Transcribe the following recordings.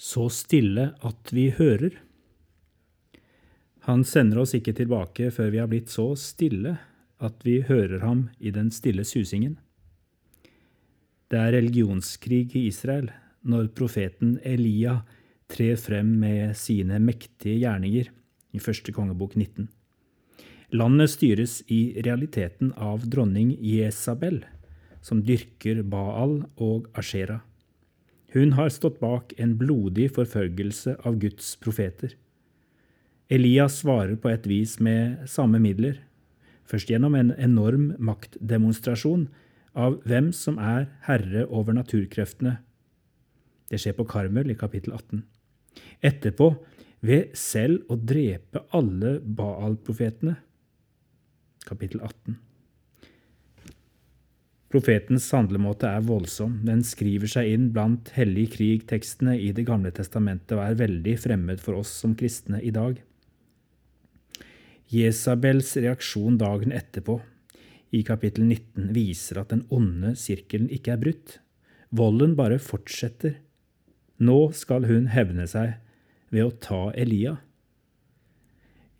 så stille at vi hører. Han sender oss ikke tilbake før vi har blitt så stille at vi hører ham i den stille susingen. Det er religionskrig i Israel når profeten Elia trer frem med sine mektige gjerninger i første kongebok 19. Landet styres i realiteten av dronning Jesabel, som dyrker Baal og Ashera. Hun har stått bak en blodig forfølgelse av Guds profeter. Elias svarer på et vis med samme midler, først gjennom en enorm maktdemonstrasjon av hvem som er herre over naturkreftene. Det skjer på Karmel i kapittel 18. Etterpå ved selv å drepe alle Baal-profetene. Kapittel 18. Profetens handlemåte er voldsom. Den skriver seg inn blant hellig krig-tekstene i Det gamle testamentet og er veldig fremmed for oss som kristne i dag. Jesabels reaksjon dagen etterpå, i kapittel 19, viser at den onde sirkelen ikke er brutt. Volden bare fortsetter. Nå skal hun hevne seg ved å ta Elia.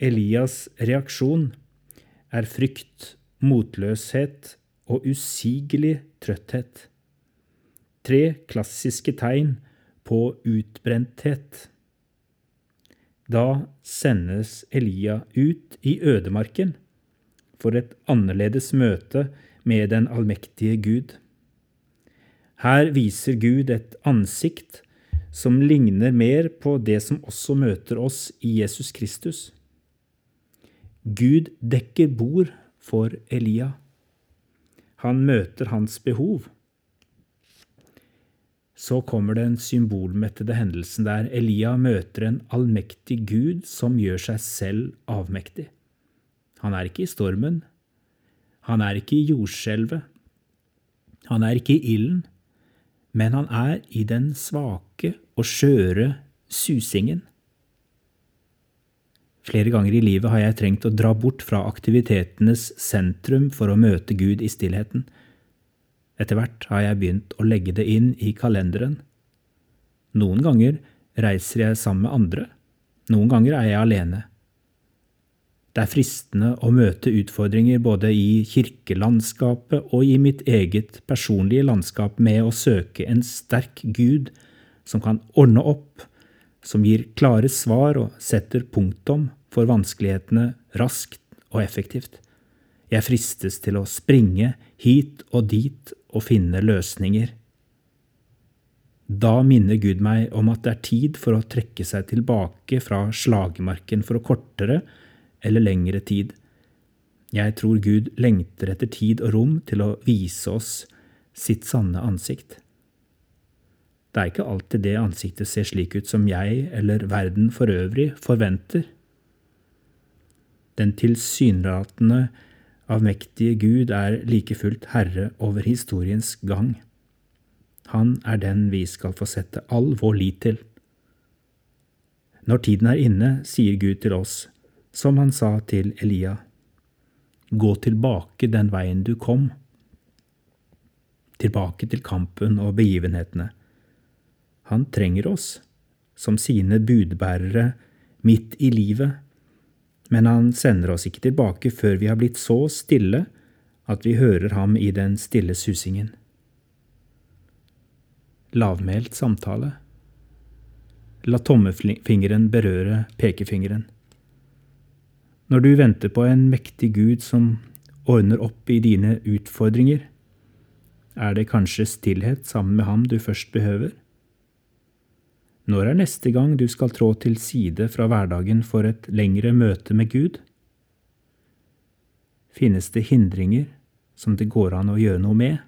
Elias' reaksjon er frykt, motløshet og usigelig trøtthet. Tre klassiske tegn på utbrenthet. Da sendes Elia ut i ødemarken for et annerledes møte med den allmektige Gud. Her viser Gud et ansikt som ligner mer på det som også møter oss i Jesus Kristus. Gud dekker bord for Elia. Han møter hans behov. Så kommer den symbolmettede hendelsen der Elia møter en allmektig Gud som gjør seg selv avmektig. Han er ikke i stormen. Han er ikke i jordskjelvet. Han er ikke i ilden men han er i den svake og skjøre susingen. Flere ganger i livet har jeg trengt å dra bort fra aktivitetenes sentrum for å møte Gud i stillheten. Etter hvert har jeg begynt å legge det inn i kalenderen. Noen ganger reiser jeg sammen med andre, noen ganger er jeg alene. Det er fristende å møte utfordringer både i kirkelandskapet og i mitt eget personlige landskap med å søke en sterk Gud som kan ordne opp, som gir klare svar og setter punktum for vanskelighetene raskt og effektivt. Jeg fristes til å springe hit og dit og finne løsninger. Da minner Gud meg om at det er tid for å trekke seg tilbake fra slagmarken for å kortere eller lengre tid. Jeg tror Gud lengter etter tid og rom til å vise oss sitt sanne ansikt. Det er ikke alltid det ansiktet ser slik ut som jeg eller verden for øvrig forventer. Den tilsynelatende avmektige Gud er like fullt herre over historiens gang. Han er den vi skal få sette all vår lit til. Når tiden er inne, sier Gud til oss, som han sa til Elia, gå tilbake den veien du kom, tilbake til kampen og begivenhetene. Han trenger oss som sine budbærere midt i livet, men han sender oss ikke tilbake før vi har blitt så stille at vi hører ham i den stille susingen. Lavmælt samtale. La tommefingeren berøre pekefingeren. Når du venter på en mektig Gud som ordner opp i dine utfordringer, er det kanskje stillhet sammen med ham du først behøver? Når er neste gang du skal trå til side fra hverdagen for et lengre møte med Gud? Finnes det hindringer som det går an å gjøre noe med?